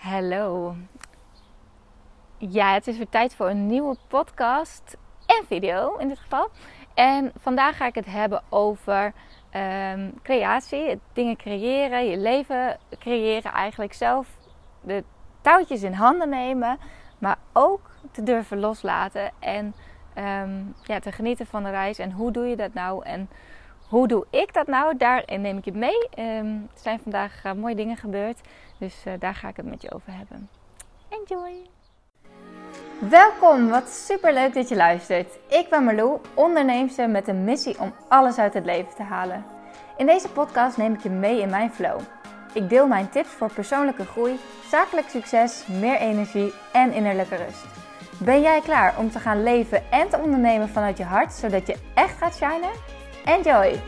Hallo. Ja, het is weer tijd voor een nieuwe podcast en video in dit geval. En vandaag ga ik het hebben over um, creatie, dingen creëren, je leven creëren, eigenlijk zelf de touwtjes in handen nemen, maar ook te durven loslaten en um, ja, te genieten van de reis. En hoe doe je dat nou? En hoe doe ik dat nou? Daarin neem ik je mee. Um, er zijn vandaag uh, mooie dingen gebeurd. Dus uh, daar ga ik het met je over hebben. Enjoy! Welkom, wat super leuk dat je luistert. Ik ben Marlou, onderneemster met een missie om alles uit het leven te halen. In deze podcast neem ik je mee in mijn flow. Ik deel mijn tips voor persoonlijke groei, zakelijk succes, meer energie en innerlijke rust. Ben jij klaar om te gaan leven en te ondernemen vanuit je hart, zodat je echt gaat shinen? Enjoy!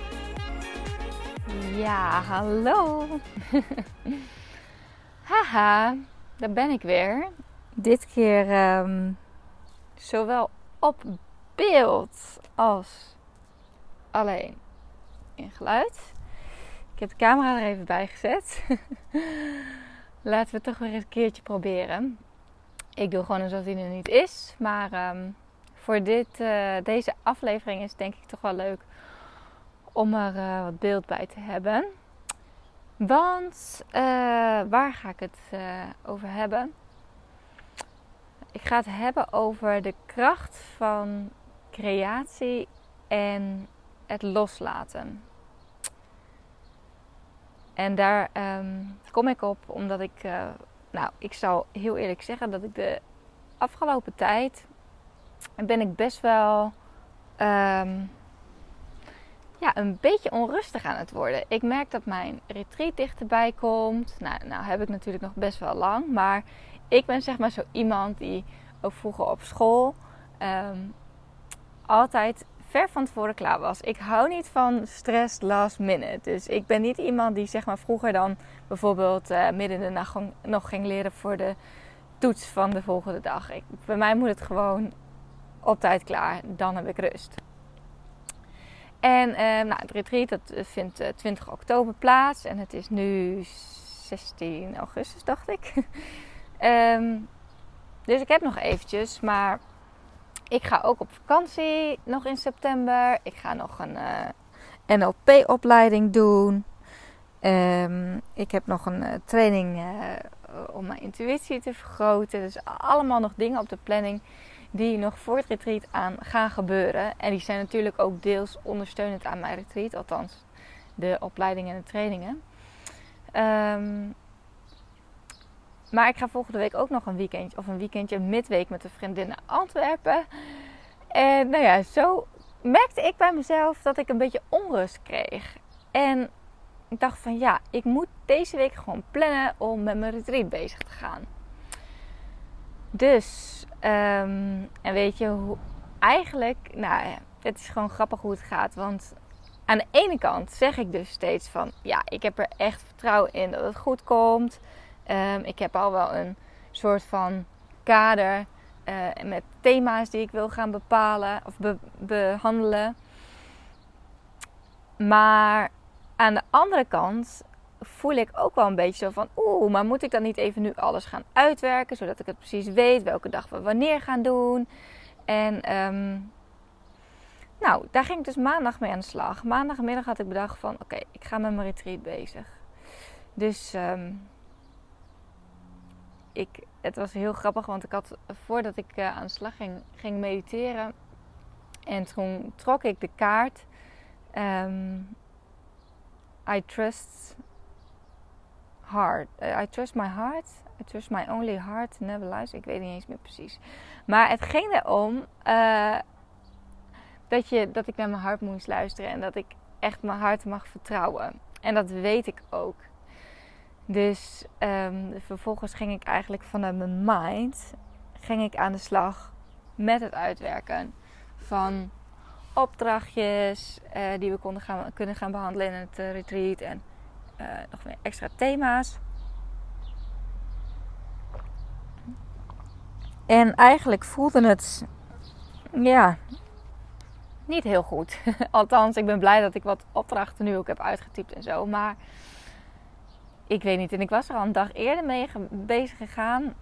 Ja, hallo! Haha, daar ben ik weer. Dit keer um, zowel op beeld als alleen in geluid. Ik heb de camera er even bij gezet. Laten we het toch weer eens een keertje proberen. Ik doe gewoon alsof hij er niet is. Maar um, voor dit, uh, deze aflevering is het denk ik toch wel leuk om er uh, wat beeld bij te hebben. Want uh, waar ga ik het uh, over hebben? Ik ga het hebben over de kracht van creatie en het loslaten. En daar um, kom ik op omdat ik, nou, ik zal heel eerlijk zeggen dat ik de afgelopen tijd ben ik best wel um, ja, een beetje onrustig aan het worden. Ik merk dat mijn retreat dichterbij komt. Nou, nou heb ik natuurlijk nog best wel lang. Maar ik ben zeg maar zo iemand die ook vroeger op school um, altijd ver van tevoren klaar was. Ik hou niet van stress last minute. Dus ik ben niet iemand die zeg maar vroeger dan bijvoorbeeld uh, midden in de nacht nog ging leren voor de toets van de volgende dag. Bij mij moet het gewoon op tijd klaar. Dan heb ik rust. En uh, nou, het retreat dat eh, vindt uh, 20 oktober plaats. En het is nu 16 augustus, dacht ik. um, dus ik heb nog eventjes. Maar ik ga ook op vakantie nog in september. Ik ga nog een uh, NLP-opleiding doen. Um, ik heb nog een training om mijn intuïtie te vergroten. Dus allemaal nog dingen op de planning die nog voor het retreat aan gaan gebeuren. En die zijn natuurlijk ook deels ondersteunend aan mijn retreat, althans de opleidingen en de trainingen. Um, maar ik ga volgende week ook nog een weekendje, of een weekendje, midweek met een vriendin naar Antwerpen. En nou ja, zo merkte ik bij mezelf dat ik een beetje onrust kreeg. En ik dacht van ja, ik moet deze week gewoon plannen om met mijn retreat bezig te gaan. Dus, um, en weet je, hoe, eigenlijk, nou het is gewoon grappig hoe het gaat. Want aan de ene kant zeg ik dus steeds van, ja, ik heb er echt vertrouwen in dat het goed komt. Um, ik heb al wel een soort van kader uh, met thema's die ik wil gaan bepalen of be behandelen. Maar aan de andere kant voel ik ook wel een beetje zo van... Oeh, maar moet ik dan niet even nu alles gaan uitwerken... zodat ik het precies weet welke dag we wanneer gaan doen. En um, nou, daar ging ik dus maandag mee aan de slag. Maandagmiddag had ik bedacht van... Oké, ik ga met mijn retreat bezig. Dus um, ik, het was heel grappig, want ik had voordat ik uh, aan de slag ging, ging mediteren... en toen trok ik de kaart... Um, I trust Uh, I trust my heart. I trust my only heart never lies. Ik weet niet eens meer precies. Maar het ging erom uh, dat, je, dat ik naar mijn hart moest luisteren. En dat ik echt mijn hart mag vertrouwen. En dat weet ik ook. Dus um, vervolgens ging ik eigenlijk vanuit mijn mind ging ik aan de slag met het uitwerken van opdrachtjes uh, die we konden gaan, kunnen gaan behandelen in het retreat. En uh, nog meer extra thema's. En eigenlijk voelde het, ja, niet heel goed. Althans, ik ben blij dat ik wat opdrachten nu ook heb uitgetypt en zo. Maar ik weet niet. En ik was er al een dag eerder mee bezig gegaan.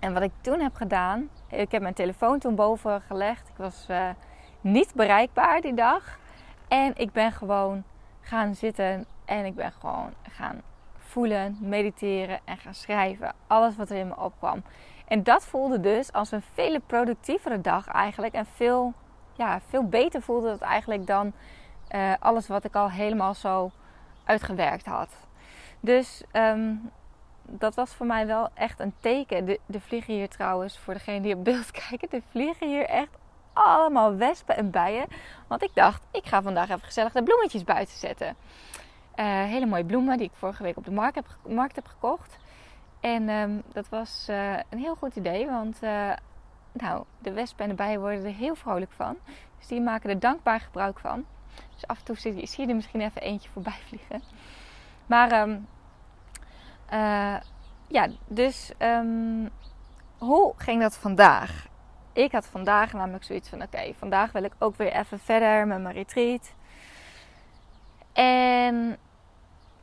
En wat ik toen heb gedaan, ik heb mijn telefoon toen boven gelegd. Ik was uh, niet bereikbaar die dag. En ik ben gewoon gaan zitten en ik ben gewoon gaan voelen, mediteren en gaan schrijven. Alles wat er in me opkwam. En dat voelde dus als een veel productievere dag eigenlijk. En veel, ja, veel beter voelde het eigenlijk dan uh, alles wat ik al helemaal zo uitgewerkt had. Dus um, dat was voor mij wel echt een teken. De vliegen hier trouwens, voor degene die op beeld kijken, de vliegen hier echt allemaal wespen en bijen. Want ik dacht, ik ga vandaag even gezellig de bloemetjes buiten zetten. Uh, hele mooie bloemen die ik vorige week op de markt heb, markt heb gekocht. En um, dat was uh, een heel goed idee, want uh, nou, de wespen en de bijen worden er heel vrolijk van. Dus die maken er dankbaar gebruik van. Dus af en toe zie je, er misschien even eentje voorbij vliegen. Maar uh, ja, dus um, hoe ging dat vandaag? Ik had vandaag namelijk zoiets van: oké, vandaag wil ik ook weer even verder met mijn retreat. En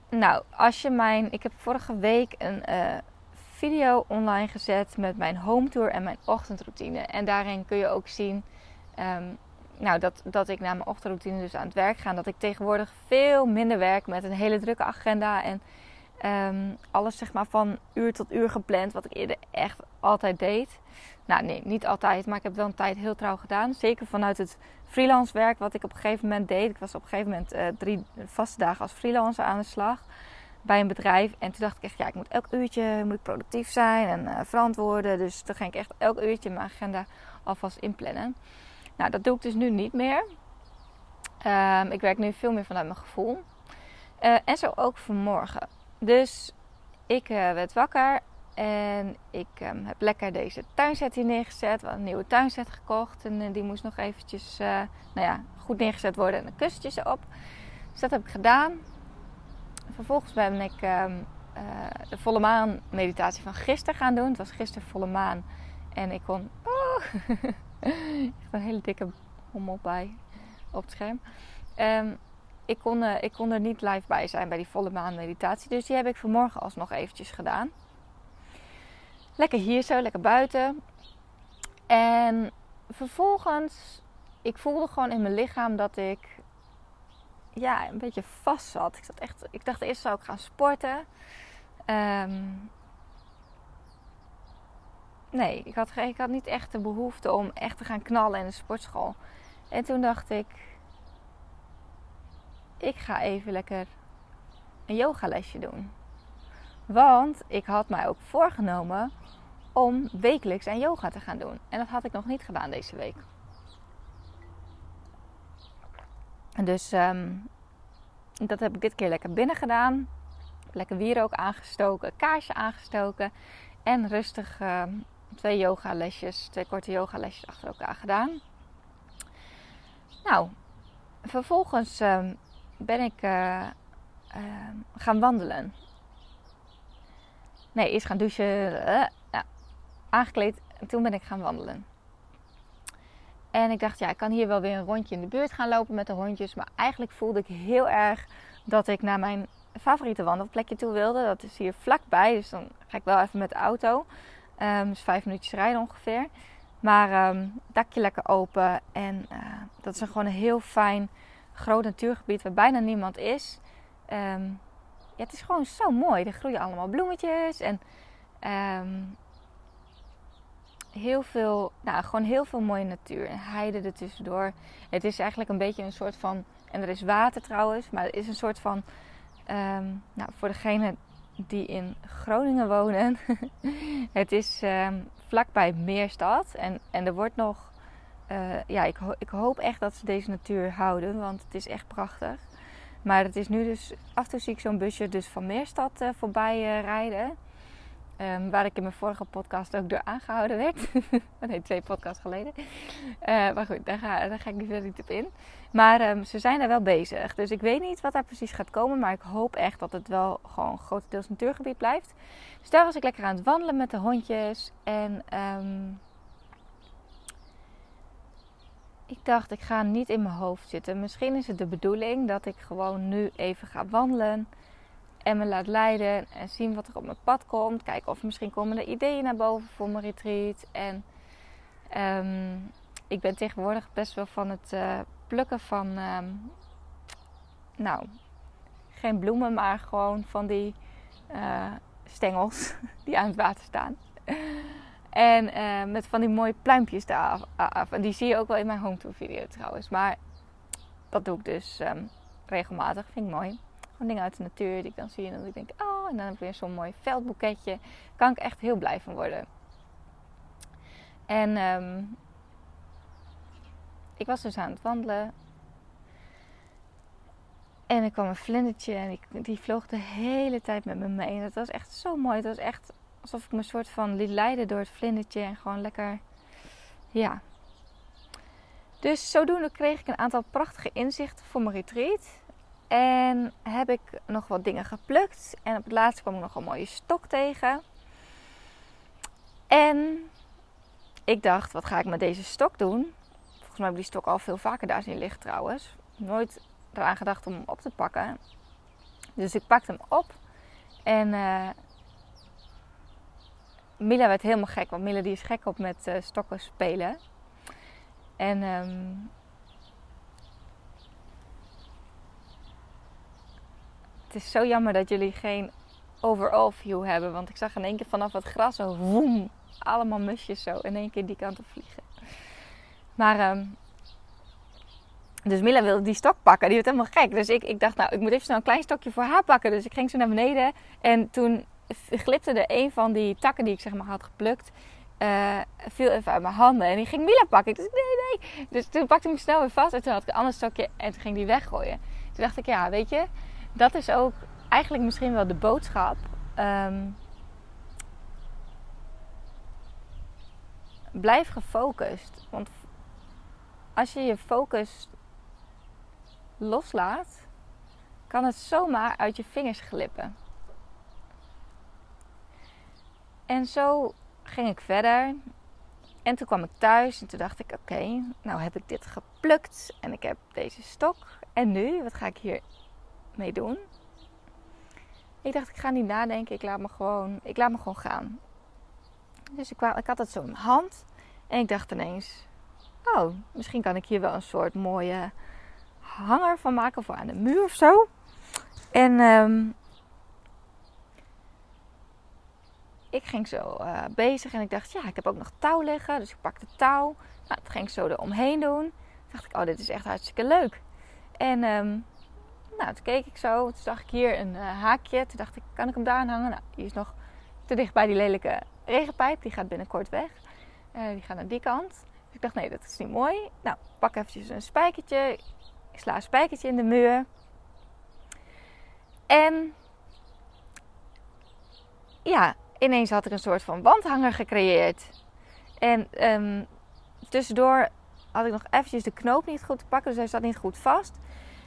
nou, als je mijn. Ik heb vorige week een uh, video online gezet met mijn home tour en mijn ochtendroutine. En daarin kun je ook zien. Um, nou, dat, dat ik na mijn ochtendroutine dus aan het werk ga. Dat ik tegenwoordig veel minder werk met een hele drukke agenda. En um, alles zeg maar van uur tot uur gepland. Wat ik eerder echt altijd deed. Nou nee, niet altijd. Maar ik heb wel een tijd heel trouw gedaan. Zeker vanuit het freelance werk wat ik op een gegeven moment deed. Ik was op een gegeven moment uh, drie vaste dagen als freelancer aan de slag. Bij een bedrijf. En toen dacht ik echt, ja, ik moet elk uurtje moet ik productief zijn en uh, verantwoorden. Dus toen ging ik echt elk uurtje mijn agenda alvast inplannen. Nou, dat doe ik dus nu niet meer. Um, ik werk nu veel meer vanuit mijn gevoel. Uh, en zo ook vanmorgen. Dus ik werd wakker en ik um, heb lekker deze tuinset hier neergezet. We een nieuwe tuinset gekocht en uh, die moest nog eventjes nou ja, goed neergezet worden en de kussentjes erop. Dus dat heb ik gedaan. Vervolgens ben ik um, de volle maan meditatie van gisteren gaan doen. Het was gisteren volle maan en ik kon... Oh, Echt een hele dikke hommel bij op het scherm. Um, ik, kon, ik kon er niet live bij zijn bij die volle maan meditatie. Dus die heb ik vanmorgen alsnog eventjes gedaan. Lekker hier zo, lekker buiten. En vervolgens, ik voelde gewoon in mijn lichaam dat ik ja, een beetje vast zat. Ik, zat echt, ik dacht eerst zou ik gaan sporten. Um, nee, ik had, ik had niet echt de behoefte om echt te gaan knallen in de sportschool. En toen dacht ik, ik ga even lekker een yogalesje doen. Want ik had mij ook voorgenomen om wekelijks aan yoga te gaan doen. En dat had ik nog niet gedaan deze week. Dus um, dat heb ik dit keer lekker binnen gedaan. Lekker wierook aangestoken, kaarsje aangestoken. En rustig uh, twee yogalesjes, twee korte yogalesjes achter elkaar gedaan. Nou, vervolgens uh, ben ik uh, gaan wandelen. Nee, eerst gaan douchen, ja, aangekleed en toen ben ik gaan wandelen. En ik dacht, ja, ik kan hier wel weer een rondje in de buurt gaan lopen met de hondjes. Maar eigenlijk voelde ik heel erg dat ik naar mijn favoriete wandelplekje toe wilde. Dat is hier vlakbij, dus dan ga ik wel even met de auto. Um, dus vijf minuutjes rijden ongeveer. Maar um, dakje lekker open. En uh, dat is een gewoon een heel fijn groot natuurgebied waar bijna niemand is. Um, het is gewoon zo mooi. Er groeien allemaal bloemetjes. En heel veel, nou, gewoon heel veel mooie natuur. En heide er tussendoor. Het is eigenlijk een beetje een soort van. En er is water trouwens. Maar het is een soort van. nou, voor degene die in Groningen wonen. het is um, vlakbij Meerstad. En, en er wordt nog. Uh, ja, ik, ik, hoop echt dat ze deze natuur houden. Want het is echt prachtig. Maar het is nu dus. Af en toe zie ik zo'n busje dus van Meerstad uh, voorbij uh, rijden. Um, waar ik in mijn vorige podcast ook door aangehouden werd. nee, twee podcasts geleden. Uh, maar goed, daar ga, daar ga ik nu verder niet op in. Maar um, ze zijn er wel bezig. Dus ik weet niet wat daar precies gaat komen. Maar ik hoop echt dat het wel gewoon grotendeels natuurgebied blijft. Dus daar was ik lekker aan het wandelen met de hondjes. En um, ik dacht, ik ga niet in mijn hoofd zitten. Misschien is het de bedoeling dat ik gewoon nu even ga wandelen. En me laat leiden en zien wat er op mijn pad komt. Kijken of misschien komen er ideeën naar boven voor mijn retreat. En ehm, ik ben tegenwoordig best wel van het uh, plukken van, ehm, nou, geen bloemen, maar gewoon van die uh, stengels die aan het water staan. En uh, met van die mooie pluimpjes daar af. En die zie je ook wel in mijn home tour video trouwens. Maar dat doe ik dus um, regelmatig. Vind ik mooi. Gewoon dingen uit de natuur die ik dan zie. En dan ik denk, oh, en dan heb ik weer zo'n mooi veldboeketje. Kan ik echt heel blij van worden. En um, ik was dus aan het wandelen. En ik kwam een vlindertje en ik, die vloog de hele tijd met me mee. En dat was echt zo mooi. Het was echt alsof ik me soort van liet leiden door het vlindertje. En gewoon lekker, ja. Dus zodoende kreeg ik een aantal prachtige inzichten voor mijn retreat. En heb ik nog wat dingen geplukt. En op het laatste kwam ik nog een mooie stok tegen. En ik dacht, wat ga ik met deze stok doen? Volgens mij heb die stok al veel vaker daar zien liggen trouwens. Nooit eraan gedacht om hem op te pakken. Dus ik pakte hem op. En uh, Mila werd helemaal gek. Want Mila die is gek op met uh, stokken spelen. En um, het is zo jammer dat jullie geen overall view hebben. Want ik zag in één keer vanaf het gras zo woem, allemaal musjes zo in één keer die kant op vliegen. Maar um, dus Mila wilde die stok pakken. Die werd helemaal gek. Dus ik, ik dacht, nou, ik moet even snel een klein stokje voor haar pakken. Dus ik ging zo naar beneden. En toen glipte er een van die takken die ik zeg maar had geplukt. Uh, viel even uit mijn handen. En die ging Mila pakken. Dus nee, nee. Dus toen pakte ik me snel weer vast. En toen had ik een ander stokje. En toen ging die weggooien. Toen dacht ik, ja, weet je. Dat is ook eigenlijk misschien wel de boodschap. Um, blijf gefocust. Want als je je focus loslaat, kan het zomaar uit je vingers glippen. En zo ging ik verder. En toen kwam ik thuis en toen dacht ik: oké, nou heb ik dit geplukt en ik heb deze stok. En nu, wat ga ik hier mee doen? Ik dacht: ik ga niet nadenken, ik laat me gewoon, ik laat me gewoon gaan. Dus ik, ik had het zo in hand en ik dacht ineens: oh, misschien kan ik hier wel een soort mooie hanger van maken voor aan de muur of zo. En um, ik ging zo uh, bezig en ik dacht, ja, ik heb ook nog touw liggen. Dus ik pakte touw. Nou, dat ging ik zo eromheen doen. Toen dacht ik, oh, dit is echt hartstikke leuk. En um, nou, toen keek ik zo. Toen zag ik hier een uh, haakje. Toen dacht ik, kan ik hem daar aan hangen? Nou, die is nog te dicht bij die lelijke regenpijp. Die gaat binnenkort weg. Uh, die gaat naar die kant. Dus ik dacht, nee, dat is niet mooi. Nou, pak eventjes een spijkertje. Ik sla een spijkertje in de muur. En ja, ineens had ik een soort van wandhanger gecreëerd. En um, tussendoor had ik nog eventjes de knoop niet goed te pakken, dus hij zat niet goed vast.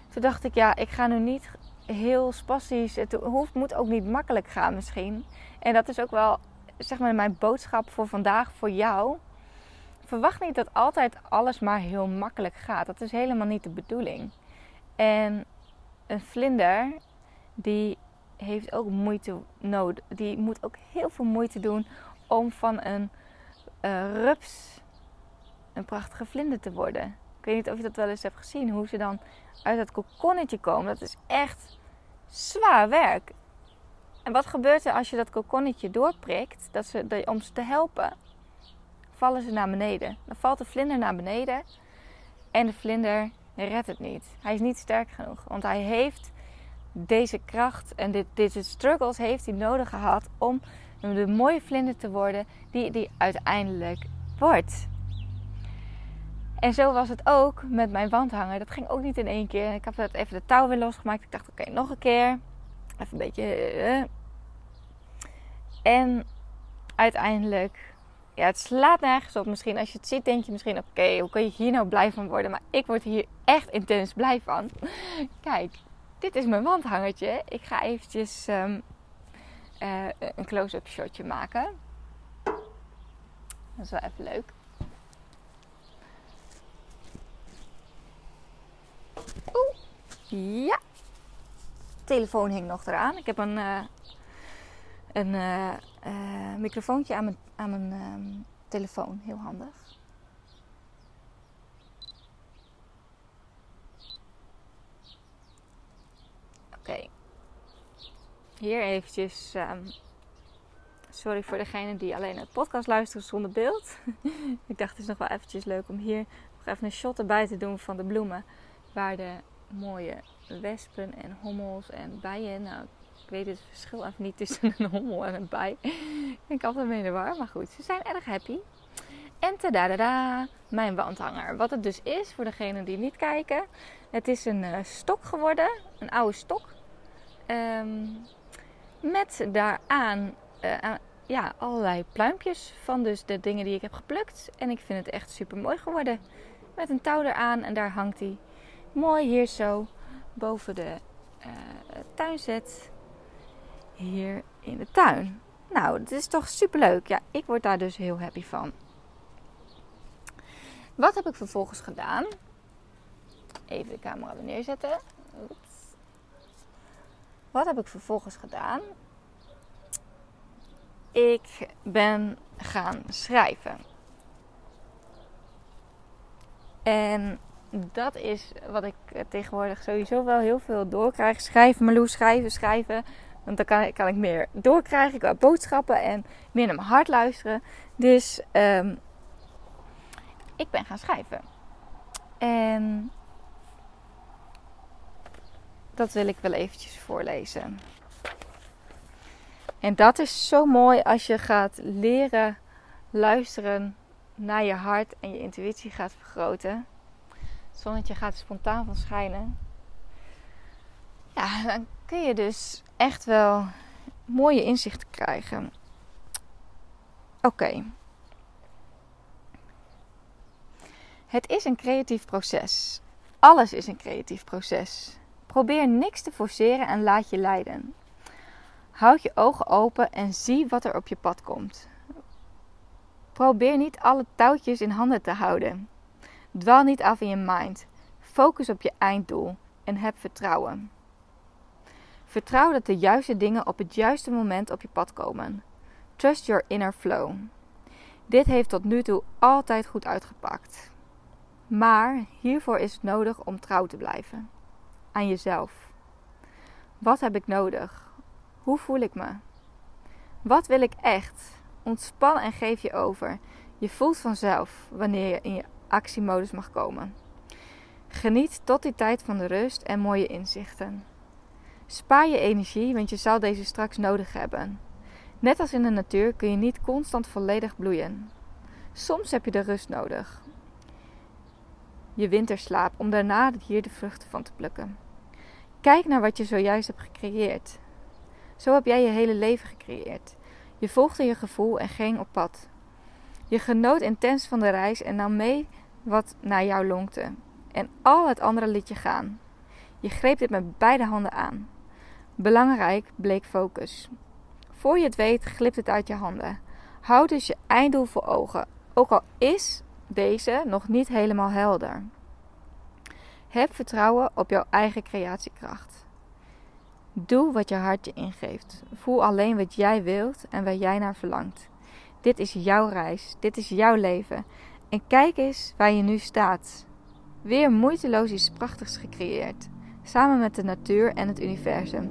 Toen dacht ik, ja, ik ga nu niet heel spastisch. Het hoeft, moet ook niet makkelijk gaan misschien. En dat is ook wel, zeg maar, mijn boodschap voor vandaag voor jou verwacht niet dat altijd alles maar heel makkelijk gaat. Dat is helemaal niet de bedoeling. En een vlinder, die heeft ook moeite nodig. Die moet ook heel veel moeite doen om van een uh, rups een prachtige vlinder te worden. Ik weet niet of je dat wel eens hebt gezien. Hoe ze dan uit dat kokonnetje komen. Dat is echt zwaar werk. En wat gebeurt er als je dat kokonnetje doorprikt? Dat ze, om ze te helpen vallen ze naar beneden. Dan valt de vlinder naar beneden en de vlinder redt het niet. Hij is niet sterk genoeg, want hij heeft deze kracht en dit, deze struggles heeft hij nodig gehad om de mooie vlinder te worden die hij uiteindelijk wordt. En zo was het ook met mijn wandhanger. Dat ging ook niet in één keer. Ik heb dat even de touw weer losgemaakt. Ik dacht, oké, nog een keer. Even een beetje. Uh. En uiteindelijk ja, het slaat nergens op. Misschien als je het ziet, denk je misschien: oké, hoe kan je hier nou blij van worden? Maar ik word hier echt intens blij van. Kijk, dit is mijn wandhangertje. Ik ga eventjes um, uh, een close-up shotje maken. Dat is wel even leuk. Oeh, ja. telefoon hing nog eraan. Ik heb een, uh, een uh, microfoontje aan mijn, aan mijn ehm, telefoon. Heel handig. Oké. Hier eventjes... Um, sorry voor degene die alleen het podcast luisteren zonder beeld. ik dacht het is nog wel eventjes leuk om hier nog even een shot erbij te doen van de bloemen. Waar de mooie wespen en hommels en bijen. Nou, ik weet het verschil even niet tussen een hommel en een bij. ik denk altijd mee in de war, maar goed, ze zijn erg happy. En tadadada, mijn wandhanger. Wat het dus is, voor degenen die niet kijken. Het is een uh, stok geworden, een oude stok. Um, met daaraan uh, ja, allerlei pluimpjes van dus de dingen die ik heb geplukt. En ik vind het echt super mooi geworden. Met een touw eraan en daar hangt hij mooi hier zo boven de uh, tuinzet. Hier in de tuin. Nou, het is toch super leuk. Ja, ik word daar dus heel happy van. Wat heb ik vervolgens gedaan? Even de camera weer neerzetten. Oeps. Wat heb ik vervolgens gedaan? Ik ben gaan schrijven. En dat is wat ik tegenwoordig sowieso wel heel veel doorkrijg. Schrijven, Marloes, schrijven, schrijven. Want dan kan, kan ik meer doorkrijgen. Wil boodschappen en meer naar mijn hart luisteren. Dus um, ik ben gaan schrijven. En dat wil ik wel eventjes voorlezen. En dat is zo mooi als je gaat leren luisteren naar je hart en je intuïtie gaat vergroten. Zonnetje gaat spontaan van schijnen. Ja, dan kun je dus echt wel mooie inzichten krijgen. Oké. Het is een creatief proces. Alles is een creatief proces. Probeer niks te forceren en laat je leiden. Houd je ogen open en zie wat er op je pad komt. Probeer niet alle touwtjes in handen te houden. Dwaal niet af in je mind. Focus op je einddoel en heb vertrouwen. Vertrouw dat de juiste dingen op het juiste moment op je pad komen. Trust your inner flow. Dit heeft tot nu toe altijd goed uitgepakt. Maar hiervoor is het nodig om trouw te blijven aan jezelf. Wat heb ik nodig? Hoe voel ik me? Wat wil ik echt? Ontspan en geef je over. Je voelt vanzelf wanneer je in je actiemodus mag komen. Geniet tot die tijd van de rust en mooie inzichten. Spaar je energie, want je zal deze straks nodig hebben. Net als in de natuur kun je niet constant volledig bloeien. Soms heb je de rust nodig. Je winterslaap om daarna hier de vruchten van te plukken. Kijk naar wat je zojuist hebt gecreëerd. Zo heb jij je hele leven gecreëerd. Je volgde je gevoel en ging op pad. Je genoot intens van de reis en nam mee wat naar jou lonkte. En al het andere liet je gaan. Je greep dit met beide handen aan. Belangrijk bleek focus. Voor je het weet, glipt het uit je handen. Houd dus je einddoel voor ogen, ook al is deze nog niet helemaal helder. Heb vertrouwen op jouw eigen creatiekracht. Doe wat je hart je ingeeft. Voel alleen wat jij wilt en waar jij naar verlangt. Dit is jouw reis, dit is jouw leven. En kijk eens waar je nu staat. Weer moeiteloos iets prachtigs gecreëerd. Samen met de natuur en het universum.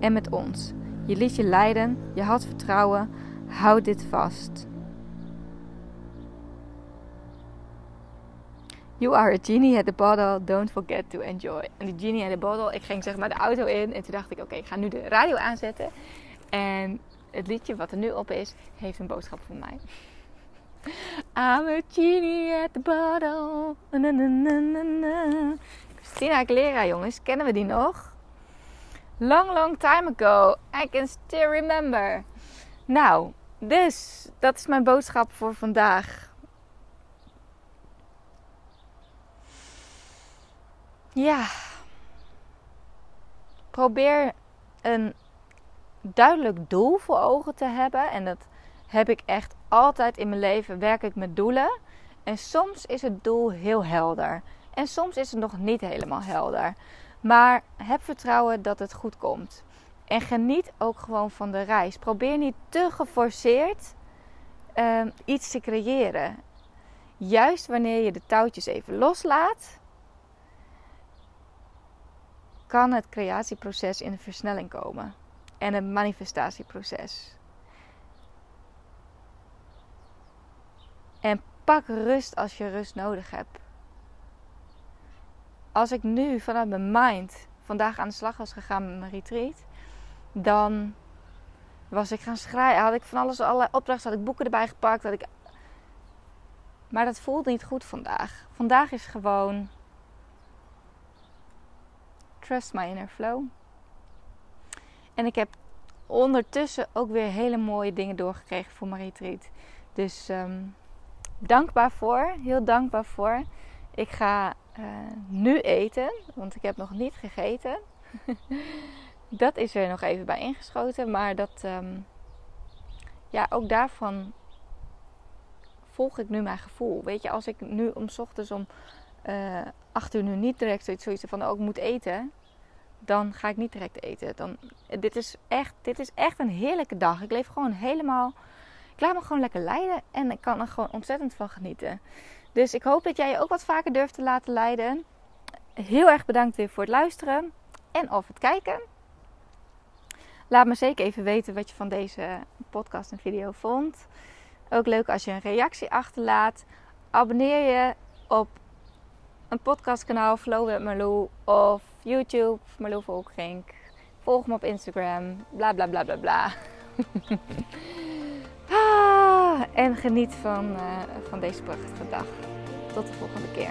En met ons. Je liet je leiden, je had vertrouwen. Houd dit vast. You are a genie at the bottle, don't forget to enjoy. En die genie at the bottle, ik ging zeg maar de auto in en toen dacht ik, oké, ik ga nu de radio aanzetten. En het liedje wat er nu op is, heeft een boodschap voor mij. I'm a genie at the bottle. Na, na, na, Christina Aguilera, jongens, kennen we die nog? Long, long time ago. I can still remember. Nou, dus dat is mijn boodschap voor vandaag. Ja. Probeer een duidelijk doel voor ogen te hebben. En dat heb ik echt altijd in mijn leven. Werk ik met doelen. En soms is het doel heel helder. En soms is het nog niet helemaal helder. Maar heb vertrouwen dat het goed komt. En geniet ook gewoon van de reis. Probeer niet te geforceerd uh, iets te creëren. Juist wanneer je de touwtjes even loslaat, kan het creatieproces in de versnelling komen. En het manifestatieproces. En pak rust als je rust nodig hebt. Als ik nu vanuit mijn mind vandaag aan de slag was gegaan met mijn retreat, dan was ik gaan schrijven. Had ik van alles, allerlei opdrachten, had ik boeken erbij gepakt. Had ik... Maar dat voelt niet goed vandaag. Vandaag is gewoon trust my inner flow. En ik heb ondertussen ook weer hele mooie dingen doorgekregen voor mijn retreat. Dus um, dankbaar voor, heel dankbaar voor. Ik ga uh, nu eten, want ik heb nog niet gegeten. dat is er nog even bij ingeschoten. Maar dat, um, ja, ook daarvan volg ik nu mijn gevoel. Weet je, als ik nu om ochtends om uh, 8 uur nu niet direct zoiets van ook oh, moet eten, dan ga ik niet direct eten. Dan, dit, is echt, dit is echt een heerlijke dag. Ik leef gewoon helemaal. Ik laat me gewoon lekker leiden en ik kan er gewoon ontzettend van genieten. Dus ik hoop dat jij je ook wat vaker durft te laten leiden. Heel erg bedankt weer voor het luisteren en of het kijken. Laat me zeker even weten wat je van deze podcast en video vond. Ook leuk als je een reactie achterlaat. Abonneer je op een podcastkanaal Flow with Marlou of YouTube Marlou Volkring. Volg me op Instagram. Bla bla bla bla bla. ah, en geniet van, uh, van deze prachtige dag. Tot de volgende keer.